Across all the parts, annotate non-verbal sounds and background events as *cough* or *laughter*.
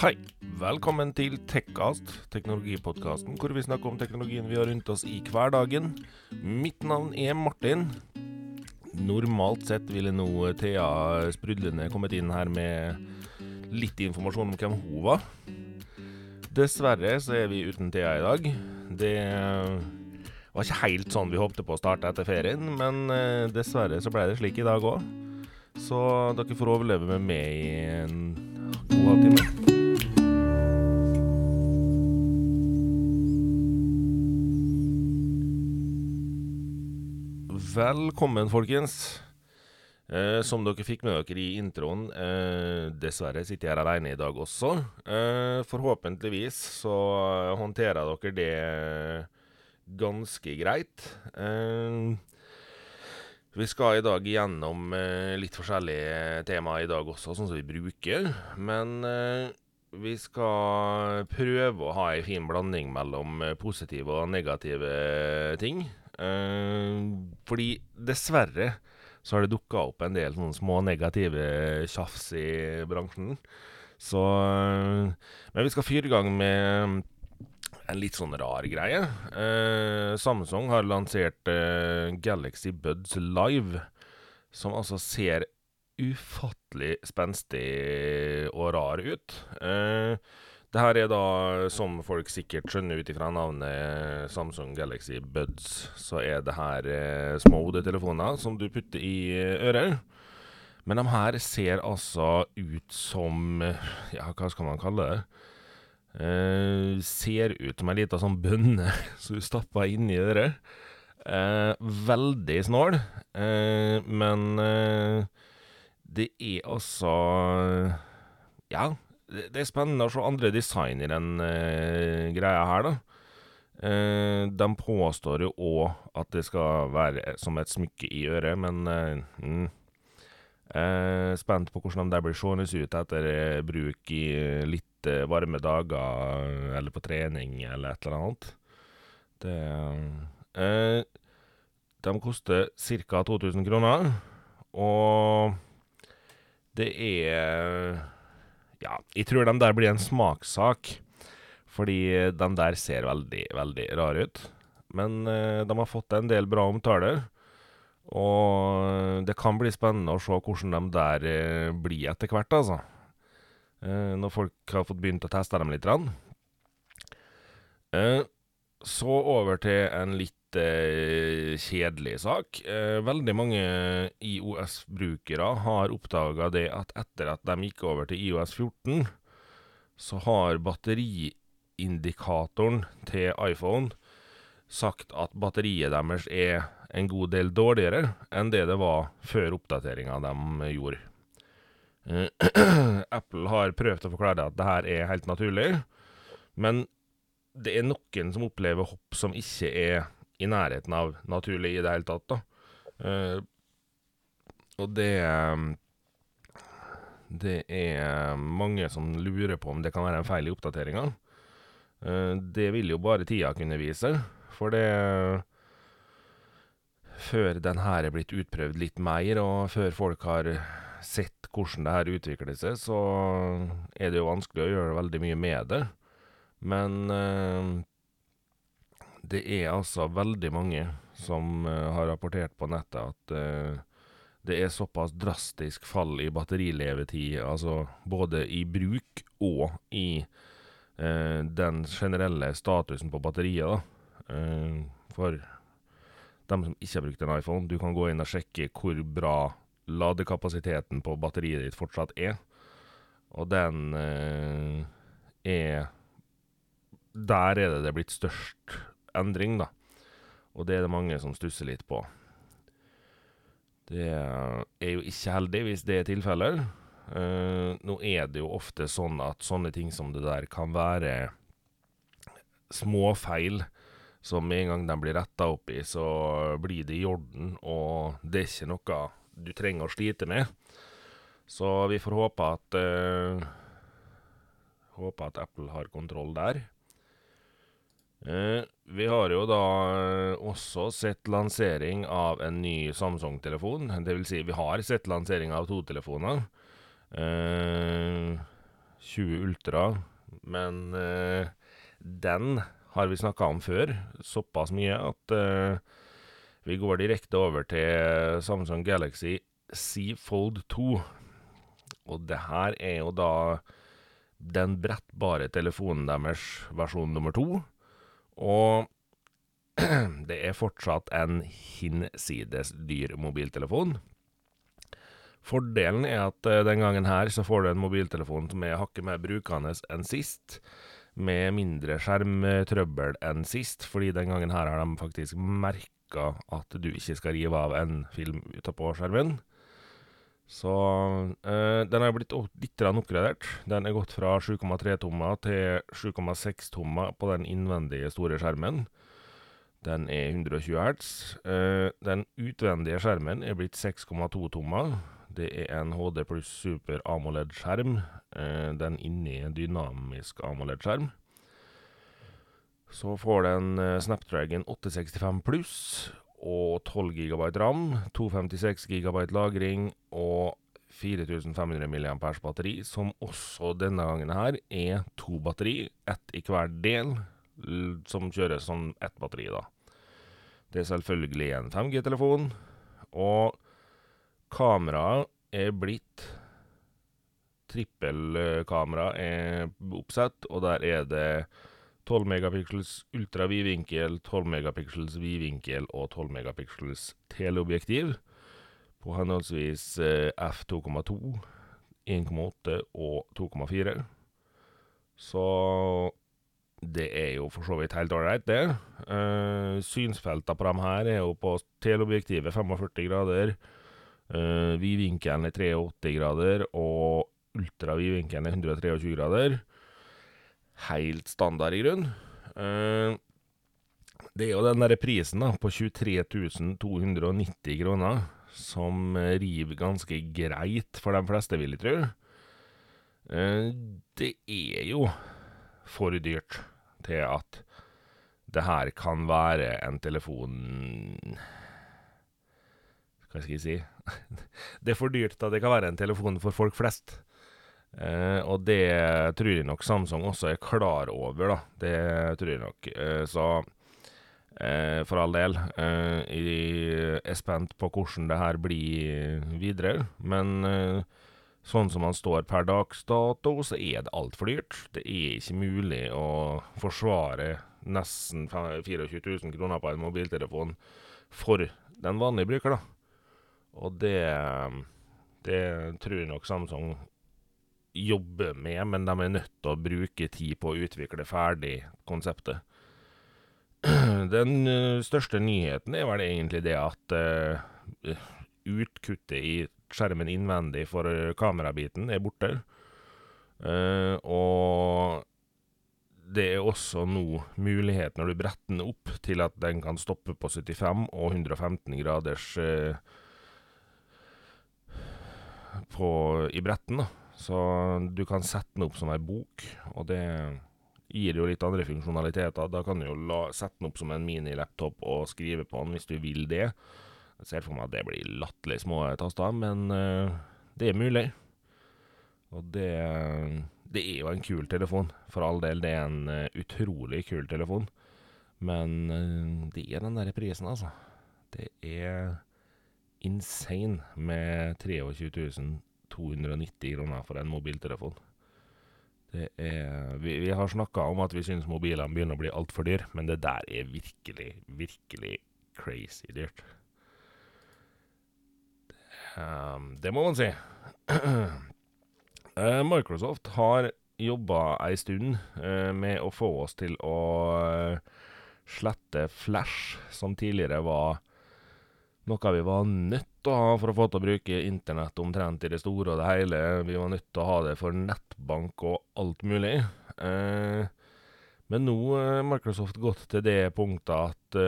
Hei. Velkommen til Tekkast, teknologipodkasten hvor vi snakker om teknologien vi har rundt oss i hverdagen. Mitt navn er Martin. Normalt sett ville nå Thea Sprudlende kommet inn her med litt informasjon om hvem hun var. Dessverre så er vi uten Thea i dag. Det var ikke helt sånn vi håpte på å starte etter ferien, men eh, dessverre så ble det slik i dag òg. Så dere får overleve med meg i en god halvtime. Velkommen, folkens. Eh, som dere fikk med dere i introen, eh, dessverre sitter jeg her alene i dag også. Eh, forhåpentligvis så håndterer dere det ganske greit. Eh, vi skal i dag gjennom eh, litt forskjellige temaer i dag også, sånn som vi bruker. Men eh, vi skal prøve å ha ei en fin blanding mellom positive og negative ting. Eh, fordi dessverre så har det dukka opp en del sånne små negative tjafs i bransjen. Så eh, Men vi skal fyre i gang med en litt sånn rar greie. Eh, Samsung har lansert eh, Galaxy Buds Live, som altså ser ufattelig spenstig og rar ut. Eh, det her er da, som folk sikkert skjønner ut ifra navnet Samsung Galaxy Buds, så er det her eh, små hodetelefoner som du putter i eh, øret. Men de her ser altså ut som Ja, hva skal man kalle det? Eh, ser ut som ei lita sånn bønne *laughs* som du stapper inni øret. Eh, veldig snål, eh, men eh, det er altså Ja, det, er spennende å se andre design i den eh, greia her, da. Uh, de påstår jo òg at det skal være som et smykke i øret, men uh, mm, eh, Spent på hvordan de blir seende ut etter eh, bruk i eh, litt eh, varme dager, eller på trening, eller et eller annet. Det eh, De koster ca. 2000 kroner, og det er Ja, jeg tror den der blir en smakssak. Fordi den der ser veldig, veldig rar ut. Men eh, de har fått en del bra omtaler. Og det kan bli spennende å se hvordan de der eh, blir etter hvert, altså. Eh, når folk har fått begynt å teste dem litt. Eh, så over til en litt kjedelig sak. Eh, veldig mange IOS-brukere har oppdaga det at etter at de gikk over til IOS 14, så har batteriindikatoren til iPhone sagt at batteriet deres er en god del dårligere enn det det var før oppdateringa de gjorde. Eh, *clears throat* Apple har prøvd å forklare at det her er helt naturlig, men det er noen som opplever hopp som ikke er i nærheten av naturlig i det hele tatt, da. Eh, og det Det er mange som lurer på om det kan være en feil i oppdateringa. Eh, det vil jo bare tida kunne vise, for det Før den her er blitt utprøvd litt mer, og før folk har sett hvordan det her utvikler seg, så er det jo vanskelig å gjøre veldig mye med det. Men eh, det er altså veldig mange som eh, har rapportert på nettet at eh, det er såpass drastisk fall i batterilevetid, altså både i bruk og i eh, den generelle statusen på batteriet, da. Eh, for dem som ikke har brukt en iPhone, du kan gå inn og sjekke hvor bra ladekapasiteten på batteriet ditt fortsatt er. Og den eh, er Der er det det blitt størst endring, da. Og det er det mange som stusser litt på. Det er jo ikke heldig hvis det er tilfeller. Uh, nå er det jo ofte sånn at sånne ting som det der kan være småfeil som med en gang de blir retta opp i, så blir det i orden, og det er ikke noe du trenger å slite med. Så vi får håpe at uh, Håpe at Apple har kontroll der. Eh, vi har jo da eh, også sett lansering av en ny Samsung-telefon. Det vil si, vi har sett lansering av to telefoner. Eh, 20 Ultra, men eh, den har vi snakka om før, såpass mye at eh, vi går direkte over til Samsung Galaxy Z Fold 2. Og det her er jo da den brettbare telefonen deres versjon nummer to. Og *clears throat* det er fortsatt en hinsides dyr mobiltelefon. Fordelen er at uh, den gangen her så får du en mobiltelefon som er hakket mer brukende enn sist, med mindre skjermtrøbbel enn sist, fordi den gangen her har de faktisk merka at du ikke skal rive av en film utapå skjermen. Så uh, den er blitt litt oppgradert. Den er gått fra 7,3 tommer til 7,6 tommer på den innvendige store skjermen. Den er 120 hertz. Uh, den utvendige skjermen er blitt 6,2 tommer. Det er en HD pluss Super AMOLED-skjerm. Uh, den inni en dynamisk AMOLED-skjerm. Så får den uh, Snapdragon 865 pluss og 12 GB RAM, 256 GB lagring og 4500 mAh batteri, som også denne gangen her er to batteri, ett i hver del som kjøres som ett batteri, da. Det er selvfølgelig en 5G-telefon, og kameraet er blitt Trippelkamera er oppsett, og der er det 12 megapiksels ultra vinkel, 12 megapiksels vidvinkel og 12 megapiksels teleobjektiv på henholdsvis f2,2, 1,8 og 2,4. Så det er jo for så vidt helt ålreit, det. Uh, synsfelta på dem her er jo på teleobjektivet 45 grader. Uh, vidvinkelen er 83 grader, og ultravidvinkelen er 123 grader. Helt standard, i grunn. Uh, det er jo den derre prisen da, på 23 290 kroner som river ganske greit for de fleste, vil jeg tro. Uh, det er jo for dyrt til at det her kan være en telefon Hva skal jeg si *laughs* Det er for dyrt til at det kan være en telefon for folk flest. Eh, og det tror jeg nok Samsung også er klar over, da. Det tror jeg nok. Eh, så eh, for all del. Eh, jeg er spent på hvordan det her blir videre. Men eh, Sånn som han står per dags dato, så er det altfor dyrt. Det er ikke mulig å forsvare nesten 24 000 kroner på en mobiltelefon for den vanlige bruker, da. Og det, det tror jeg nok Samsung jobber med, men de er nødt til å bruke tid på å utvikle ferdig konseptet. *clears throat* Den største nyheten er vel egentlig det at uh, utkuttet i skjermen innvendig for eh, kamerabiten er borte. Uh, og det er også nå mulighet, når du bretter den opp, til at den kan stoppe på 75 og 115 graders uh, på, i bretten. da. Så du kan sette den opp som ei bok, og det gir jo litt andre funksjonaliteter. Da kan du jo la, sette den opp som en mini-laptop og skrive på den hvis du vil det. Jeg ser for meg at det blir latterlig små taster, men uh, det er mulig. Og det, det er jo en kul telefon, for all del. Det er en uh, utrolig kul telefon. Men uh, det er den derre prisen, altså. Det er insane med 23 290 kroner for en mobiltelefon. Er Vi, vi har snakka om at vi syns mobilene begynner å bli altfor dyr, men det der er virkelig, virkelig crazy dyrt. Um, det må man si. uh, *clears throat* Microsoft har jobba ei stund uh, med å få oss til å uh, slette Flash, som tidligere var noe vi var nødt å ha for å få til å bruke internett omtrent i det store og det hele. Vi var nødt til å ha det for nettbank og alt mulig. men nå har Microsoft gått til det punktet at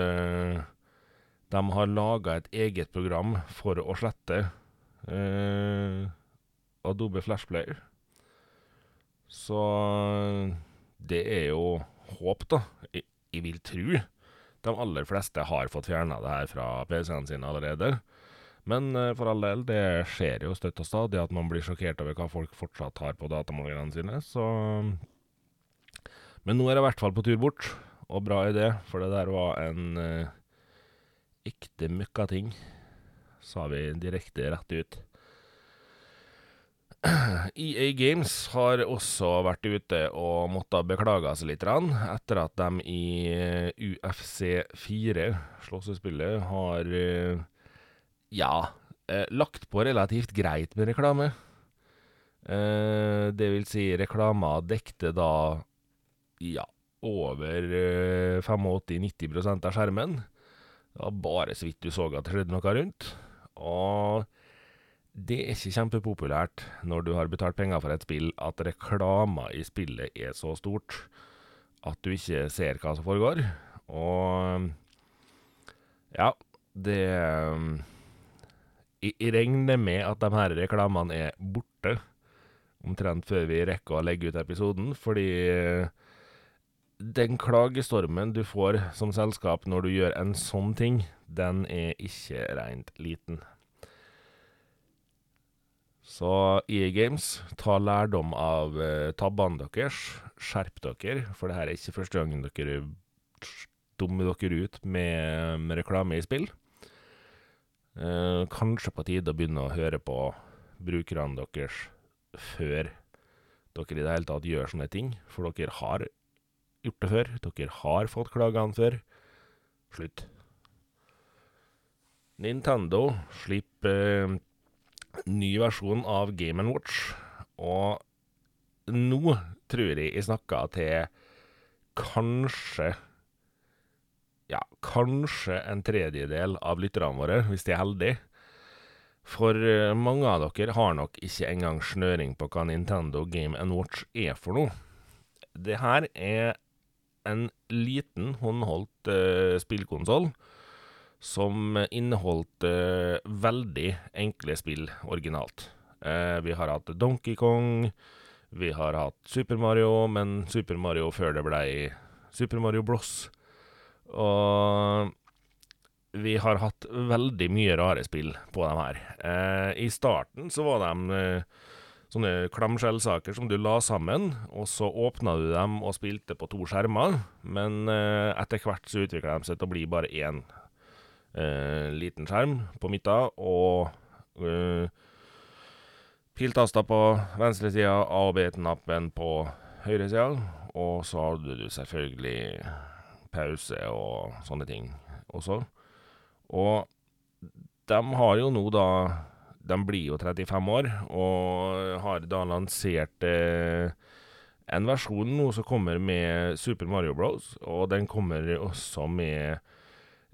de har laga et eget program for å slette eh, Adobe Flash Player. Så det er jo håp, da. Jeg vil tro de aller fleste har fått fjerna det her fra PC-ene sine allerede. Men uh, for all del, det skjer jo støtt og stadig at man blir sjokkert over hva folk fortsatt har på datamålerne sine, så Men nå er det i hvert fall på tur bort, og bra idé, for det der var en uh, ekte møkkating, sa vi direkte rett ut. *clears throat* EA Games har også vært ute og måttet beklage seg litt etter at de i UFC 4, slåssespillet, har ja, eh, lagt på relativt greit med reklame. Eh, det vil si, reklama dekte da ja, over eh, 85-90 av skjermen. Det var bare så vidt du så at det skjedde noe rundt. Og det er ikke kjempepopulært når du har betalt penger for et spill, at reklama i spillet er så stort at du ikke ser hva som foregår. Og ja, det jeg regner med at de her reklamene er borte omtrent før vi rekker å legge ut episoden, fordi eh, den klagestormen du får som selskap når du gjør en sånn ting, den er ikke rent liten. Så EA Games, ta lærdom av uh, tabbene deres. Skjerp dere, for det her er ikke første gangen dere dummer dere ut med, med reklame i spill. Eh, kanskje på tide å begynne å høre på brukerne deres før dere i det hele tatt gjør sånne ting, for dere har gjort det før. Dere har fått klagene før. Slutt. Nintendo slipper eh, ny versjon av Game Watch, og nå tror jeg jeg snakka til kanskje ja, kanskje en tredjedel av lytterne våre, hvis de er heldige. For uh, mange av dere har nok ikke engang snøring på hva Nintendo Game Watch er for noe. Det her er en liten, håndholdt uh, spillkonsoll som inneholdt uh, veldig enkle spill originalt. Uh, vi har hatt Donkey Kong, vi har hatt Super Mario, men Super Mario før det blei Super Mario Bros. Og vi har hatt veldig mye rare spill på dem her. Eh, I starten så var de eh, sånne klamskjellsaker som du la sammen, og så åpna du dem og spilte på to skjermer. Men eh, etter hvert så utvikla de seg til å bli bare én eh, liten skjerm på midten, og eh, piltaster på venstre sida, A- og B-knappen på høyre sida, og så hadde du selvfølgelig pause og sånne ting også. Og de har jo nå da De blir jo 35 år, og har da lansert eh, en versjon nå som kommer med Super Mario Bros, og den kommer også med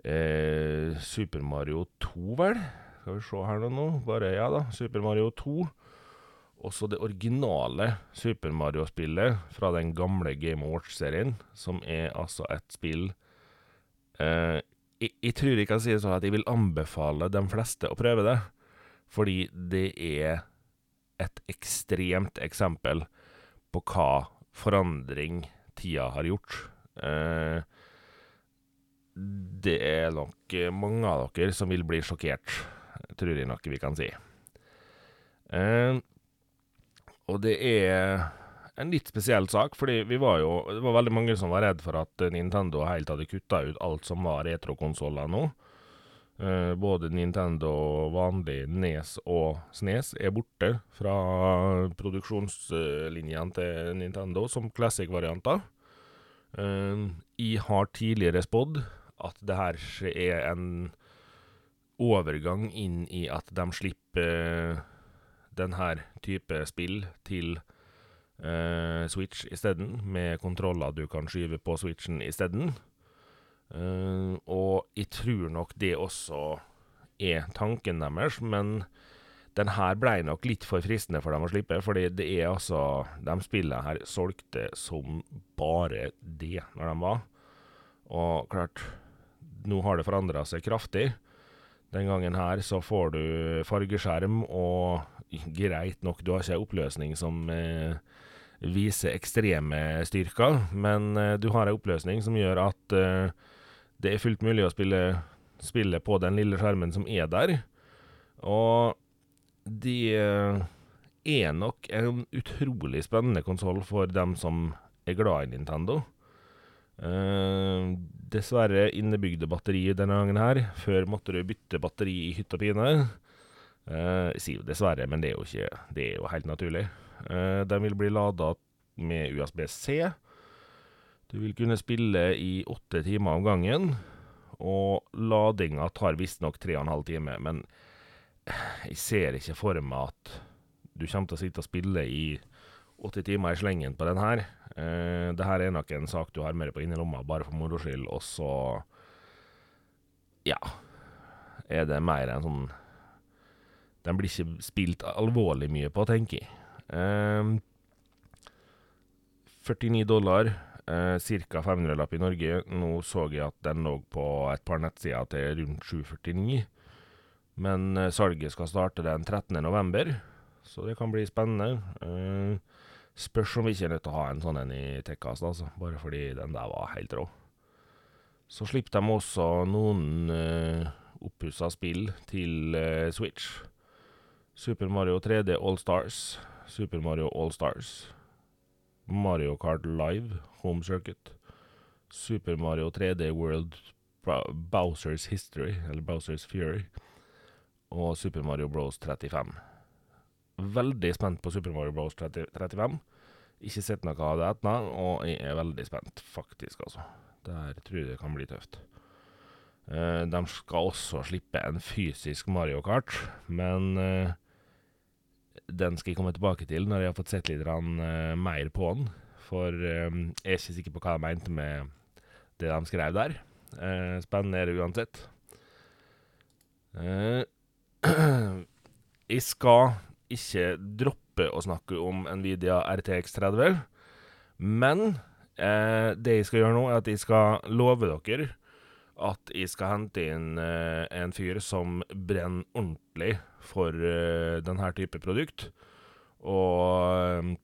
eh, Super Mario 2, vel? Skal vi se her nå. Bare ja da. Super Mario 2 også det originale Super Mario-spillet fra den gamle Game Watch-serien, som er altså et spill eh, jeg, jeg, tror jeg kan si det sånn at jeg vil anbefale de fleste å prøve det, fordi det er et ekstremt eksempel på hva forandring tida har gjort. Eh, det er nok mange av dere som vil bli sjokkert, tror jeg nok vi kan si. Eh, og det er en litt spesiell sak, fordi vi var jo Det var veldig mange som var redd for at Nintendo helt hadde kutta ut alt som var retrokonsoller nå. Uh, både Nintendo vanlig Nes og Snes er borte fra produksjonslinjene til Nintendo som classic-varianter. Uh, jeg har tidligere spådd at det her er en overgang inn i at de slipper uh, denne type spill til uh, Switch isteden, med kontroller du kan skyve på Switchen isteden. Uh, og jeg tror nok det også er tanken deres, men den her blei nok litt for fristende for dem å slippe, fordi det er altså De spillene her solgte som bare det når de var. Og klart, nå har det forandra seg kraftig. Den gangen her så får du fargeskjerm og greit nok, du har ikke ei oppløsning som eh, viser ekstreme styrker, men eh, du har ei oppløsning som gjør at eh, det er fullt mulig å spille spille, på den lille skjermen som er der. Og de er nok en utrolig spennende konsoll for dem som er glad i Nintendo. Uh, dessverre innebygde batteri denne gangen her. Før måtte du bytte batteri i hytt og pine. Uh, jeg sier jo dessverre, men det er jo, ikke, det er jo helt naturlig. Uh, den vil bli lada med USB-C. Du vil kunne spille i åtte timer om gangen. Og ladinga tar visstnok tre og en halv time, men jeg ser ikke for meg at du kommer til å sitte og spille i 80 timer i slengen på den her. Uh, det her er nok en sak du har med deg på innerlomma bare for moro skyld, og så Ja. Er det mer en sånn Den blir ikke spilt alvorlig mye på, tenker jeg. Eh, 49 dollar, eh, ca. 500-lapp i Norge. Nå så jeg at den lå på et par nettsider til rundt 749. Men eh, salget skal starte den 13. november, så det kan bli spennende. Eh, Spørs om vi ikke er nødt til å ha en sånn en i Tekkast, altså. Bare fordi den der var helt rå. Så slipper de også noen eh, oppussa spill til eh, Switch. Super Mario 3D All Stars, Super Mario All Stars, Mario Kart Live Home Circuit, Super Mario 3D World Bowsers History, eller Bowsers Fury, og Super Mario Bros 35 veldig spent på Super Mario Bros. 30, 35. Ikke sett noe av det ennå, og jeg er veldig spent, faktisk, altså. Der tror jeg det kan bli tøft. Uh, de skal også slippe en fysisk Mario Kart, men uh, den skal jeg komme tilbake til når jeg har fått sett litt rann, uh, mer på den. For jeg er ikke sikker på hva de mente med det de skrev der. spennende er det uansett. *clears throat* jeg skal ikke droppe å snakke om Nvidia RTX 30, men eh, det jeg skal gjøre nå, er at jeg skal love dere at jeg skal hente inn eh, en fyr som brenner ordentlig for eh, denne type produkt. Og eh,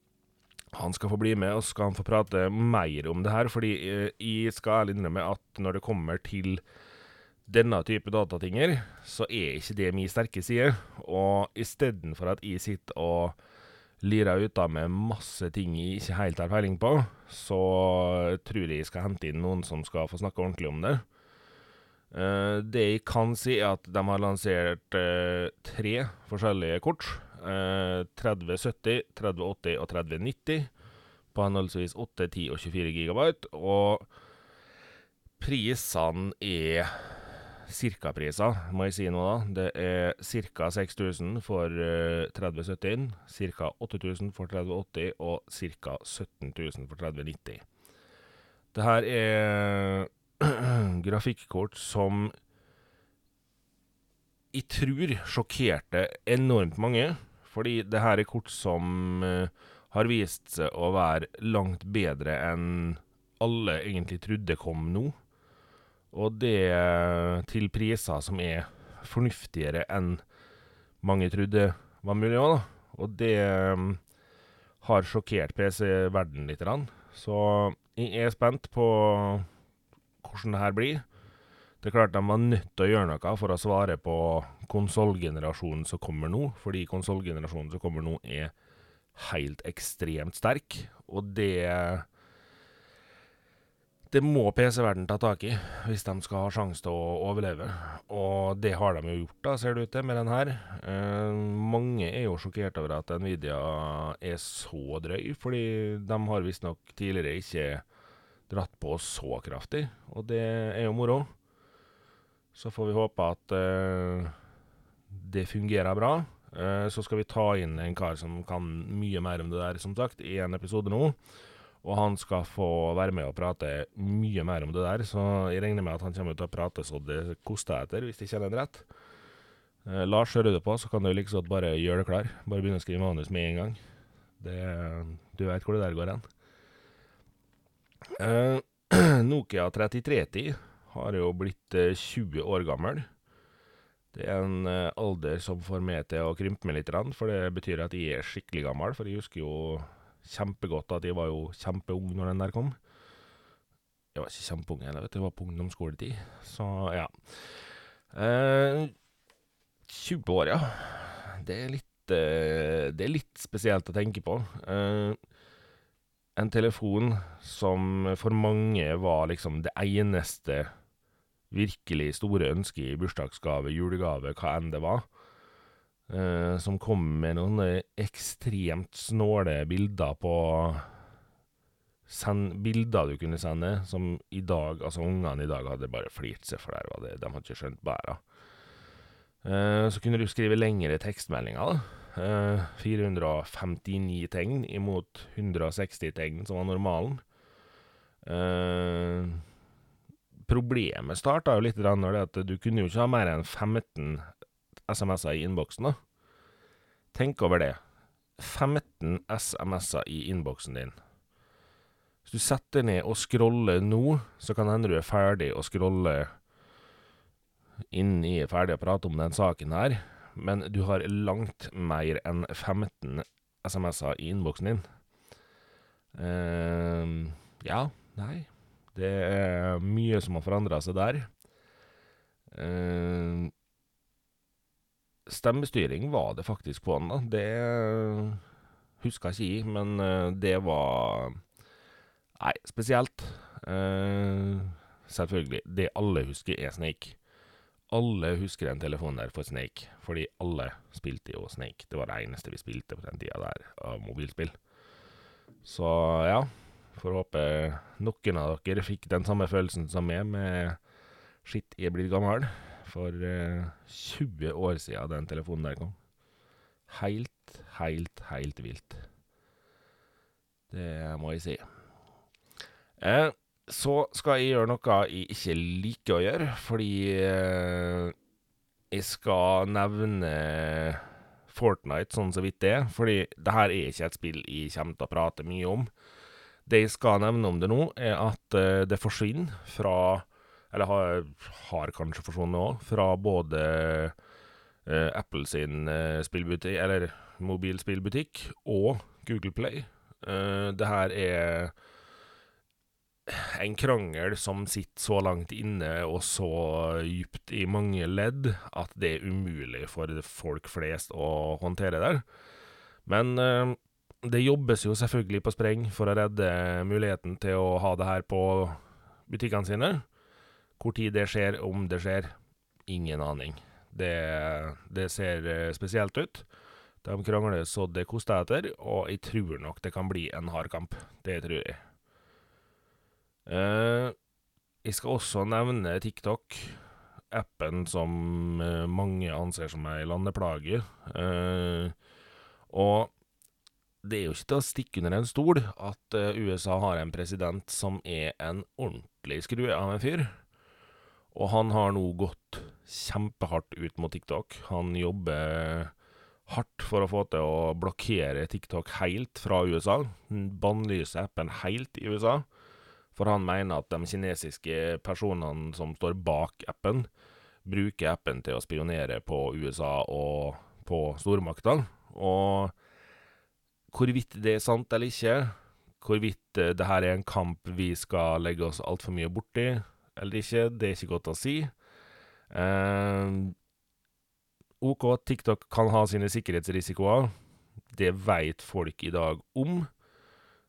han skal få bli med, og skal han få prate mer om det her. Fordi jeg skal ærlig innrømme at når det kommer til denne type datatinger, så er ikke det min sterke side. Og istedenfor at jeg sitter og lirer ut av med masse ting jeg ikke helt har peiling på, så tror jeg jeg skal hente inn noen som skal få snakke ordentlig om det. Uh, det jeg kan si, er at de har lansert uh, tre forskjellige kort. Uh, 3070, 3080 og 3090 på henholdsvis 8, 10 og 24 gigabyte. Og prisene er cirka-priser, må jeg si nå, da. Det er ca. 6000 for uh, 3070, ca. 8000 for 3080 og ca. 17 000 for 3090. Det her er *clears throat* grafikkort som jeg tror sjokkerte enormt mange. Fordi det her er kort som uh, har vist seg å være langt bedre enn alle egentlig trodde kom nå. Og det til priser som er fornuftigere enn mange trodde var mulig òg, da. Og det um, har sjokkert PC-verdenen litt. Så jeg er spent på hvordan det her blir. Det er klart de var nødt til å gjøre noe for å svare på konsollgenerasjonen som kommer nå, fordi konsollgenerasjonen som kommer nå, er helt ekstremt sterk. Og det det må PC-verden ta tak i hvis de skal ha sjanse til å overleve. Og det har de jo gjort, da, ser det ut til, med den her. Eh, mange er jo sjokkert over at Nvidia er så drøy, fordi de har visstnok tidligere ikke dratt på så kraftig, og det er jo moro. Så får vi håpe at eh, det fungerer bra. Eh, så skal vi ta inn en kar som kan mye mer om det der, som sagt, i en episode nå. Og han skal få være med og prate mye mer om det der, så jeg regner med at han kommer til å prate så det koster etter, hvis jeg kjenner ham rett. Eh, Lars, hører du på, så kan du liksom bare gjøre det klar. Bare begynne å skrive manus med en gang. Det, du veit hvor det der går hen. Eh, *clears throat* Nokia 3310 har jo blitt eh, 20 år gammel. Det er en eh, alder som får meg til å krympe meg litt, for det betyr at jeg er skikkelig gammel. For jeg husker jo kjempegodt at jeg var jo kjempeung når den der kom. Jeg var ikke kjempeung heller, vet du. Jeg var på ungdomsskoletid. Så ja. Eh, 20 år, ja. Det er litt, eh, det er litt spesielt å tenke på. Eh, en telefon som for mange var liksom det eneste virkelig store ønsket i bursdagsgave, julegave, hva enn det var. Eh, som kom med noen ekstremt snåle bilder på send, Bilder du kunne sende, som i dag Altså, ungene i dag hadde bare flirt seg, for der var det De hadde ikke skjønt bæra. Eh, så kunne du skrive lengre tekstmeldinger, da. Eh, 459 tegn imot 160 tegn, som var normalen. Eh, problemet starta jo litt når det at du kunne jo ikke ha mer enn 15 SMS-er i innboksen. Tenk over det. 15 SMS-er i innboksen din. Hvis du setter ned og scroller nå, så kan hende du er ferdig å scrolle Inn er ferdig å prate om den saken her, men du har langt mer enn 15 SMS-er i innboksen din. Uh, ja, nei Det er mye som har forandra seg der. Uh, Stemmestyring var det faktisk på den, da. Det huska ikke jeg, men eh, det var Nei, spesielt. Uh, selvfølgelig. Det alle husker, er Snake. Alle husker den telefonen der for Snake, fordi alle spilte jo Snake. Det var det eneste vi spilte på den tida der, av mobilspill. Så ja, får håpe noen av dere fikk den samme følelsen som meg, med Shit, jeg blir gammel for eh, 20 år siden den telefonen der kom. Heilt, heilt, heilt vilt. Det må jeg si. Eh, så skal jeg gjøre noe jeg ikke liker å gjøre, fordi eh, jeg skal nevne Fortnite sånn så vidt det, fordi det her er ikke et spill jeg kommer til å prate mye om. Det jeg skal nevne om det nå, er at eh, det forsvinner fra eller har, har kanskje forsvunnet òg, fra både eh, Apple sin spillbutikk, eller mobilspillbutikk, og Google Play. Eh, det her er en krangel som sitter så langt inne og så dypt i mange ledd at det er umulig for folk flest å håndtere der. Men eh, det jobbes jo selvfølgelig på spreng for å redde muligheten til å ha det her på butikkene sine. Hvor tid det skjer, om det skjer, ingen aning. Det, det ser eh, spesielt ut. De krangler så det koster etter, og jeg tror nok det kan bli en hard kamp. Det tror jeg. Uh, jeg skal også nevne TikTok, appen som uh, mange anser som ei landeplage. Uh, og det er jo ikke til å stikke under en stol at USA har en president som er en ordentlig skrue av en fyr. Og han har nå gått kjempehardt ut mot TikTok. Han jobber hardt for å få til å blokkere TikTok helt fra USA. Bannlyse appen helt i USA. For han mener at de kinesiske personene som står bak appen, bruker appen til å spionere på USA og på stormaktene. Og hvorvidt det er sant eller ikke, hvorvidt eh, det her er en kamp vi skal legge oss altfor mye borti, eller ikke, det er ikke godt å si. Eh, OK, TikTok kan ha sine sikkerhetsrisikoer. Det veit folk i dag om.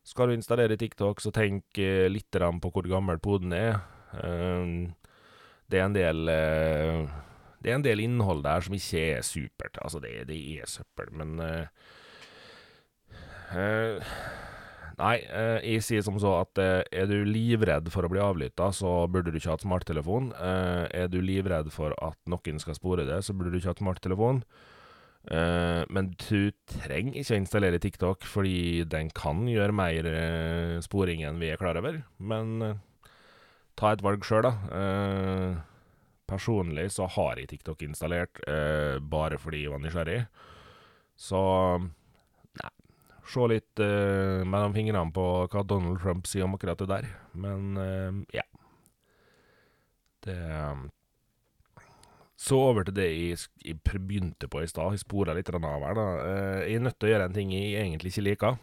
Skal du installere TikTok, så tenk uh, litt på hvor gammel poden er. Uh, det er en del uh, Det er en del innhold der som ikke er supert. Altså, det, det er søppel, men Nei, eh, jeg sier som så at eh, er du livredd for å bli avlytta, så burde du ikke ha smarttelefon. Eh, er du livredd for at noen skal spore det, så burde du ikke ha smarttelefon. Uh, men du trenger ikke å installere TikTok, fordi den kan gjøre mer uh, sporing enn vi er klar over. Men uh, ta et valg sjøl, da. personlig så har jeg TikTok installert bare fordi jeg var nysgjerrig. Så se litt mellom fingrene på hva Donald Trump sier om akkurat det der. Men ja. Det Så over til det jeg, jeg begynte på i stad. Jeg spora litt av her. da. Uh, jeg er nødt til å gjøre en ting jeg egentlig ikke liker.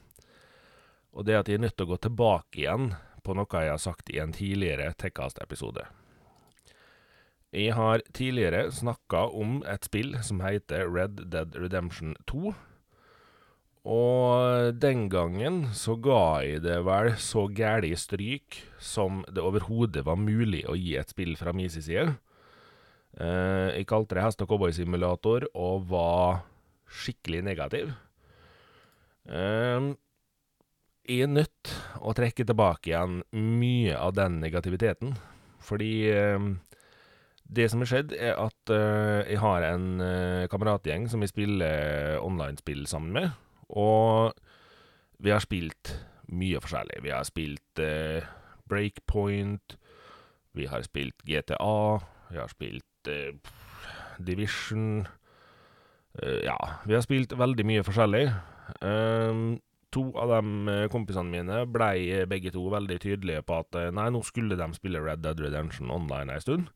Og det er at jeg er nødt til å gå tilbake igjen på noe jeg har sagt i en tidligere Tekkast-episode. Jeg har tidligere snakka om et spill som heter Red Dead Redemption 2. Og den gangen så ga jeg det vel så gæli stryk som det overhodet var mulig å gi et spill fra min side. Eh, jeg kalte det hest- og cowboysimulator og var skikkelig negativ. Eh, jeg er nødt å trekke tilbake igjen mye av den negativiteten, fordi eh, det som har skjedd, er at jeg har en kameratgjeng som jeg spiller online-spill sammen med, og vi har spilt mye forskjellig. Vi har spilt Breakpoint, vi har spilt GTA, vi har spilt eh, Division eh, Ja, vi har spilt veldig mye forskjellig. Um, to av de kompisene mine blei begge to veldig tydelige på at eh, nei, nå skulle de spille Red Dead Redemption online ei stund.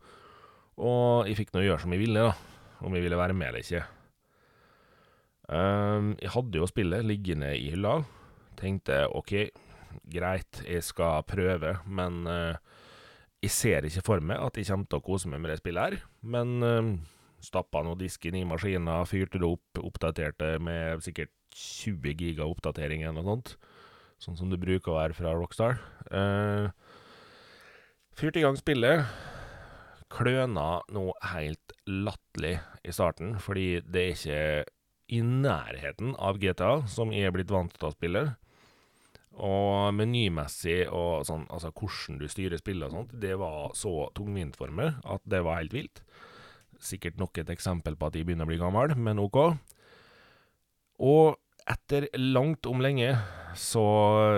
Og jeg fikk nå gjøre som jeg ville, da. Om jeg ville være med eller ikke. Um, jeg hadde jo spillet liggende i hylla. Tenkte OK, greit, jeg skal prøve, men jeg ser ikke for meg at jeg kommer til å kose meg med det spillet her. Men uh, stappa nå disken i maskina, fyrte det opp, oppdaterte med sikkert 20 giga oppdatering eller noe sånt. Sånn som det bruker å være fra Rockstar. Uh, fyrte i gang spillet kløna noe helt latterlig i starten, fordi det er ikke i nærheten av GTA, som jeg er blitt vant til å spille. Og menymessig og sånn, altså hvordan du styrer spillet og sånt, det var så tungvint for meg at det var helt vilt. Sikkert nok et eksempel på at jeg begynner å bli gammel, men OK. Og etter langt om lenge så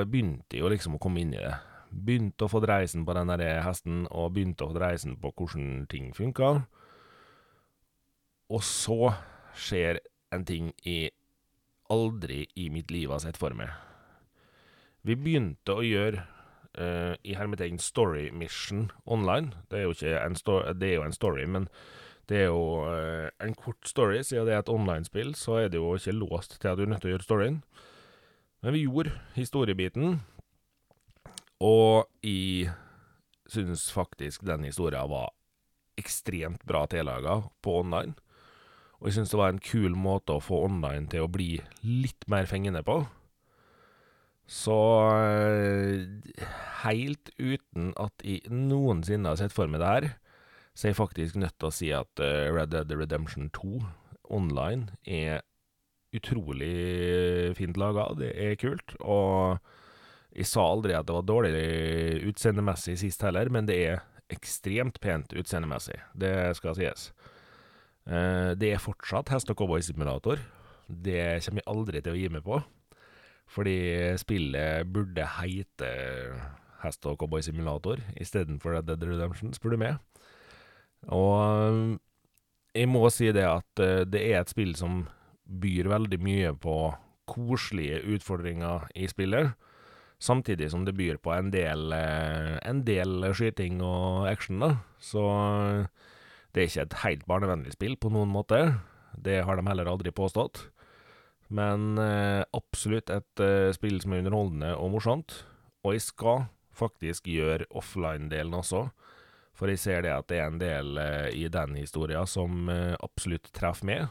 begynte jeg jo liksom å komme inn i det. Begynte å få dreisen på den der hesten, og begynte å få dreisen på hvordan ting funka. Og så skjer en ting jeg aldri i mitt liv har sett for meg. Vi begynte å gjøre uh, i hermetegn story mission online. Det er jo en, det er jo en story, men det er jo uh, en kort story. Siden det er et online-spill, så er det jo ikke låst til at du er nødt til å gjøre storyen. Men vi gjorde historiebiten, og jeg syns faktisk den historien var ekstremt bra tillaga på online. Og jeg syns det var en kul måte å få online til å bli litt mer fengende på. Så helt uten at jeg noensinne har sett for meg det her, så er jeg faktisk nødt til å si at Red Dead Redemption 2 online er utrolig fint laga. Det er kult. Og jeg sa aldri at det var dårlig utseendemessig sist heller, men det er ekstremt pent utseendemessig. Det skal sies. Det er fortsatt hest- og cowboysimulator. Det kommer jeg aldri til å gi meg på. Fordi spillet burde heite hest- og cowboysimulator istedenfor Dead Redemption, spør du meg. Og jeg må si det at det er et spill som byr veldig mye på koselige utfordringer i spillet. Samtidig som det byr på en del, en del skyting og action, da. Så det er ikke et helt barnevennlig spill på noen måte. Det har de heller aldri påstått. Men absolutt et spill som er underholdende og morsomt. Og jeg skal faktisk gjøre offline-delen også. For jeg ser det at det er en del i den historia som absolutt treffer meg.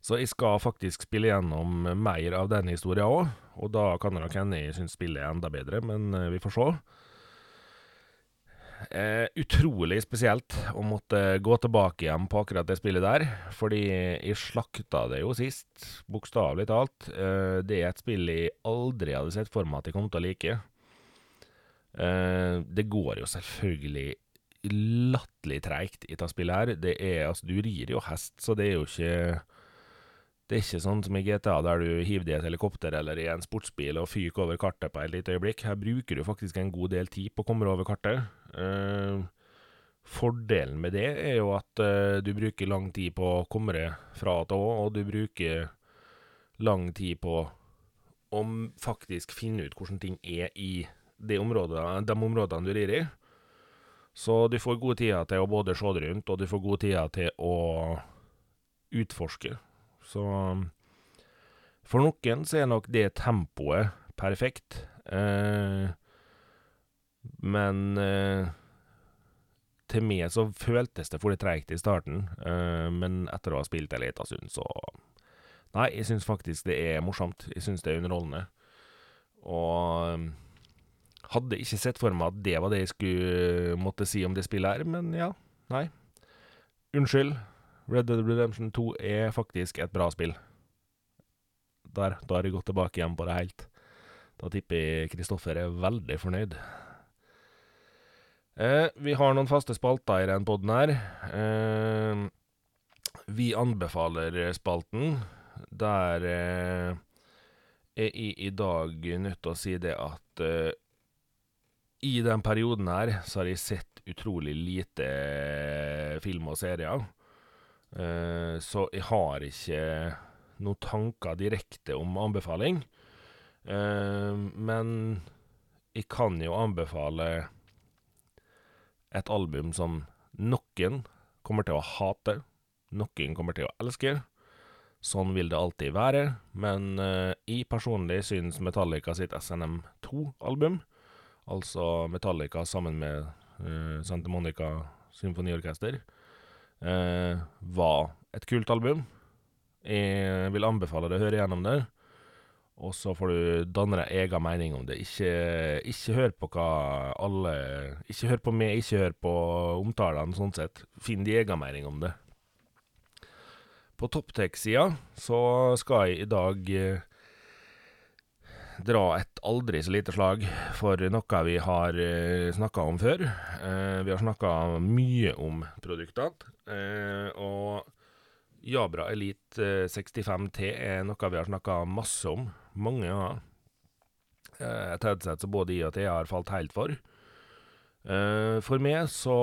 Så jeg skal faktisk spille gjennom mer av den historia òg, og da kan det nok hende jeg syns spillet er enda bedre, men vi får se. Eh, utrolig spesielt å måtte gå tilbake igjen på akkurat det spillet der, fordi jeg slakta det jo sist, bokstavelig talt. Eh, det er et spill jeg aldri hadde sett for meg at jeg kom til å like. Eh, det går jo selvfølgelig latterlig treigt i dette spillet her. Det er altså, du rir jo hest, så det er jo ikke Det er ikke sånn som i GTA, der du hiver deg i et helikopter eller i en sportsbil og fyker over kartet på et lite øyeblikk. Her bruker du faktisk en god del tid på å komme over kartet. Eh, fordelen med det er jo at eh, du bruker lang tid på å komme deg fra og til og du bruker lang tid på å faktisk finne ut hvordan ting er i de områdene, de områdene du rir i. Så du får god tid til å både se deg rundt, og du får god tid til å utforske. Så for noen så er nok det tempoet perfekt. Eh, men eh, til meg så føltes det for det treigt i starten, Eh, men etter å ha spilt en liten stund, så Nei, jeg syns faktisk det er morsomt. Jeg syns det er underholdende. Og um, hadde ikke sett for meg at det var det jeg skulle måtte si om det spillet her, men ja. Nei. Unnskyld. Red Dead Redemption 2 er faktisk et bra spill. Der, da har jeg gått tilbake igjen på det helt. Da tipper jeg Kristoffer er veldig fornøyd. Eh, vi har noen faste spalter i den poden her. Eh, vi anbefaler spalten, der eh, er jeg i dag nødt til å si det at eh, i den perioden her så har jeg sett utrolig lite film og serier. Eh, så jeg har ikke noen tanker direkte om anbefaling. Eh, men jeg kan jo anbefale et album som noen kommer til å hate, noen kommer til å elske. Sånn vil det alltid være, men uh, jeg personlig syns Metallica sitt SNM2-album, altså Metallica sammen med uh, Santa Monica Symfoniorkester, uh, var et kult album. Jeg vil anbefale deg å høre gjennom det. Og så får du danne deg egen mening om det. Ikke, ikke hør på hva alle Ikke hør på meg, ikke hør på omtalene, sånn sett. Finn din egen mening om det. På topptech-sida så skal jeg i dag eh, dra et aldri så lite slag for noe vi har eh, snakka om før. Eh, vi har snakka mye om produktene, eh, og Jabra Elite 65T er noe vi har snakka masse om mange ganger. Eh, et headset som både jeg og Thea har falt helt for. Eh, for meg så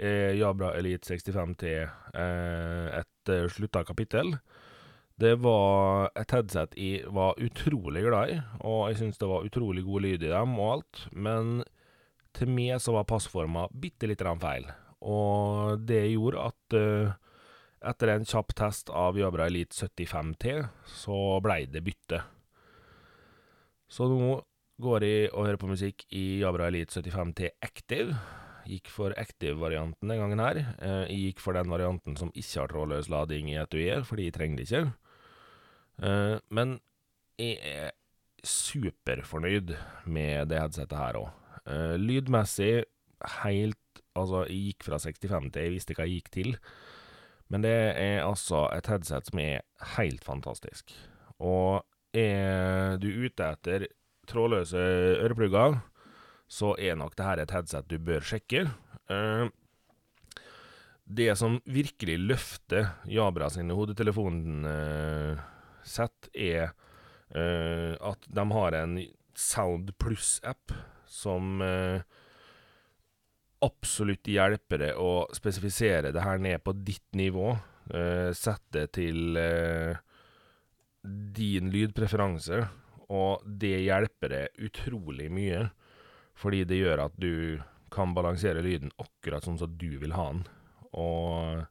er Jabra Elite 65T eh, et slutta kapittel. Det var et headset jeg var utrolig glad i, og jeg syns det var utrolig god lyd i dem og alt, men til meg så var passforma bitte lite grann feil. Og det gjorde at uh, etter en kjapp test av Jabra Elite 75T, så blei det bytte. Så nå går jeg og hører på musikk i Jabra Elite 75T Active. Gikk for Active-varianten den gangen her. Eh, jeg gikk for den varianten som ikke har trådløs lading i etuiet, fordi jeg trenger det ikke. Eh, men jeg er superfornøyd med det headsetet her òg. Eh, lydmessig helt Altså, jeg gikk fra 65 til jeg visste hva jeg gikk til. Men det er altså et headset som er helt fantastisk. Og er du ute etter trådløse øreplugger, så er nok dette et headset du bør sjekke. Uh, det som virkelig løfter Jabra sine hodetelefonsett, uh, er uh, at de har en Sound Plus-app som uh, absolutt hjelper deg å spesifisere det her ned på ditt nivå. Uh, sette til din lydpreferanse, og det hjelper deg utrolig mye. Fordi det gjør at du kan balansere lyden akkurat sånn som du vil ha den. Og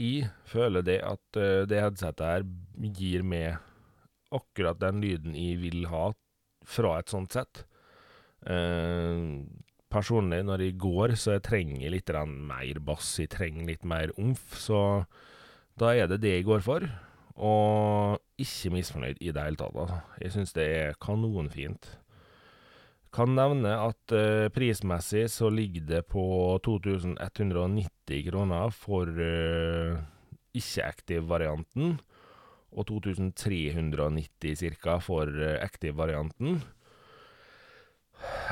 jeg føler det at uh, det headsetet her gir meg akkurat den lyden jeg vil ha fra et sånt sett. Uh, personlig, når jeg går, så jeg trenger litt mer bass, jeg trenger litt mer omf, så da er det det jeg går for. Og ikke misfornøyd i det hele tatt, altså. Jeg syns det er kanonfint. Kan nevne at uh, prismessig så ligger det på 2190 kroner for uh, ikke-active-varianten, og 2390 ca. for uh, active-varianten.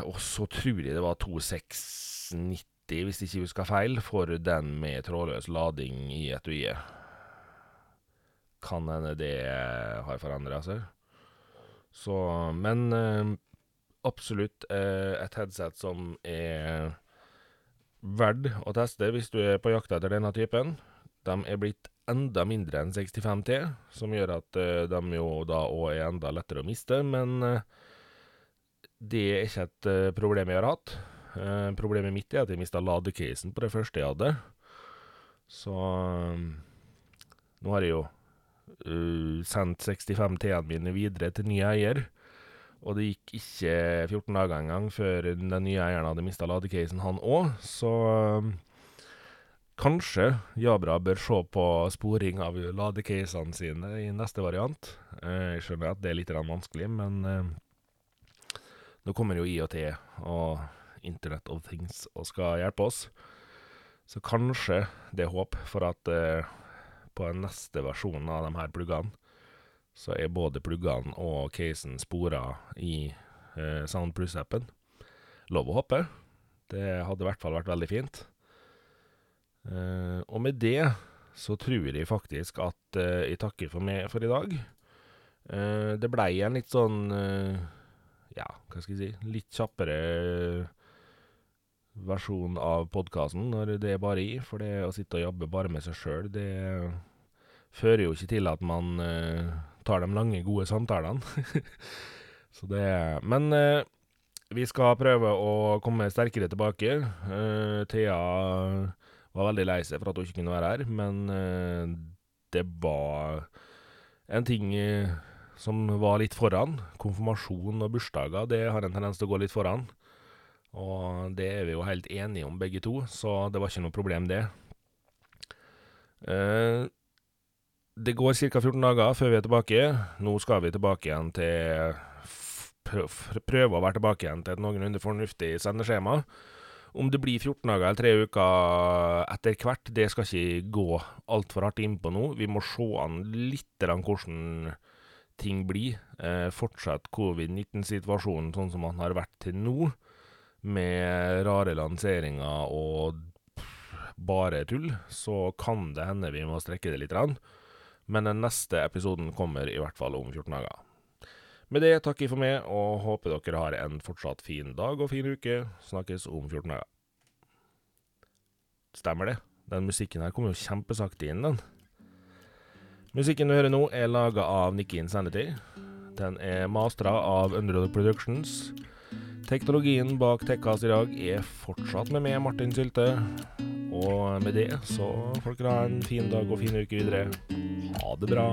Og så tror jeg det var 2690, hvis ikke husker feil, for den med trådløs lading i etuiet. Kan hende det har forandra seg. Så Men eh, absolutt eh, et headset som er verdt å teste hvis du er på jakt etter denne typen. De er blitt enda mindre enn 65T, som gjør at eh, de jo da òg er enda lettere å miste, men eh, det er ikke et problem jeg har hatt. Problemet mitt er at jeg mista ladecasen på det første jeg hadde. Så nå har jeg jo sendt 65 T-ene mine videre til ny eier. Og det gikk ikke 14 dager engang før den nye eieren hadde mista ladecasen, han òg. Så um, kanskje Jabra bør se på sporing av ladecasene sine i neste variant. Eh, jeg skjønner at det er litt vanskelig, men eh, nå kommer jo IoT og Internet of Things og skal hjelpe oss. Så kanskje det er håp for at eh, på den neste versjonen av de her pluggene så er både pluggene og casen spora i eh, Sound Plus-appen. Lov å håpe. Det hadde i hvert fall vært veldig fint. Eh, og med det så tror jeg faktisk at eh, jeg takker for meg for i dag. Eh, det blei en litt sånn eh, Ja, hva skal jeg si Litt kjappere versjon av podkasten når det er bare i. For det å sitte og jobbe bare med seg sjøl, det fører jo ikke til at man eh, tar de lange, gode samtalene. *laughs* Så det Men eh, vi skal prøve å komme sterkere tilbake. Eh, Thea var veldig lei seg for at hun ikke kunne være her, men eh, det var en ting eh, som var litt foran. Konfirmasjon og bursdager, det har en tendens til å gå litt foran. Og det er vi jo helt enige om begge to, så det var ikke noe problem, det. Eh, det går ca. 14 dager før vi er tilbake. Nå skal vi tilbake igjen til Prøve å være tilbake igjen til et noenlunde fornuftig sendeskjema. Om det blir 14 dager eller tre uker etter hvert, det skal ikke gå altfor hardt innpå nå. Vi må se an litt hvordan ting blir. Eh, fortsatt covid-19-situasjonen sånn som den har vært til nå, med rare lanseringer og bare tull, så kan det hende vi må strekke det litt. Rann. Men den neste episoden kommer i hvert fall om 14 dager. Med det takker jeg for meg, og håper dere har en fortsatt fin dag og fin uke. Snakkes om 14 dager. Stemmer det? Den musikken her kommer jo kjempesakte inn, den. Musikken du hører nå, er laga av Nikki Insanity. Den er mastra av Underdog Productions. Teknologien bak Tekkas i dag er fortsatt med meg, Martin Sylte. Og med det så får dere ha en fin dag og fin uke videre. Ha det bra.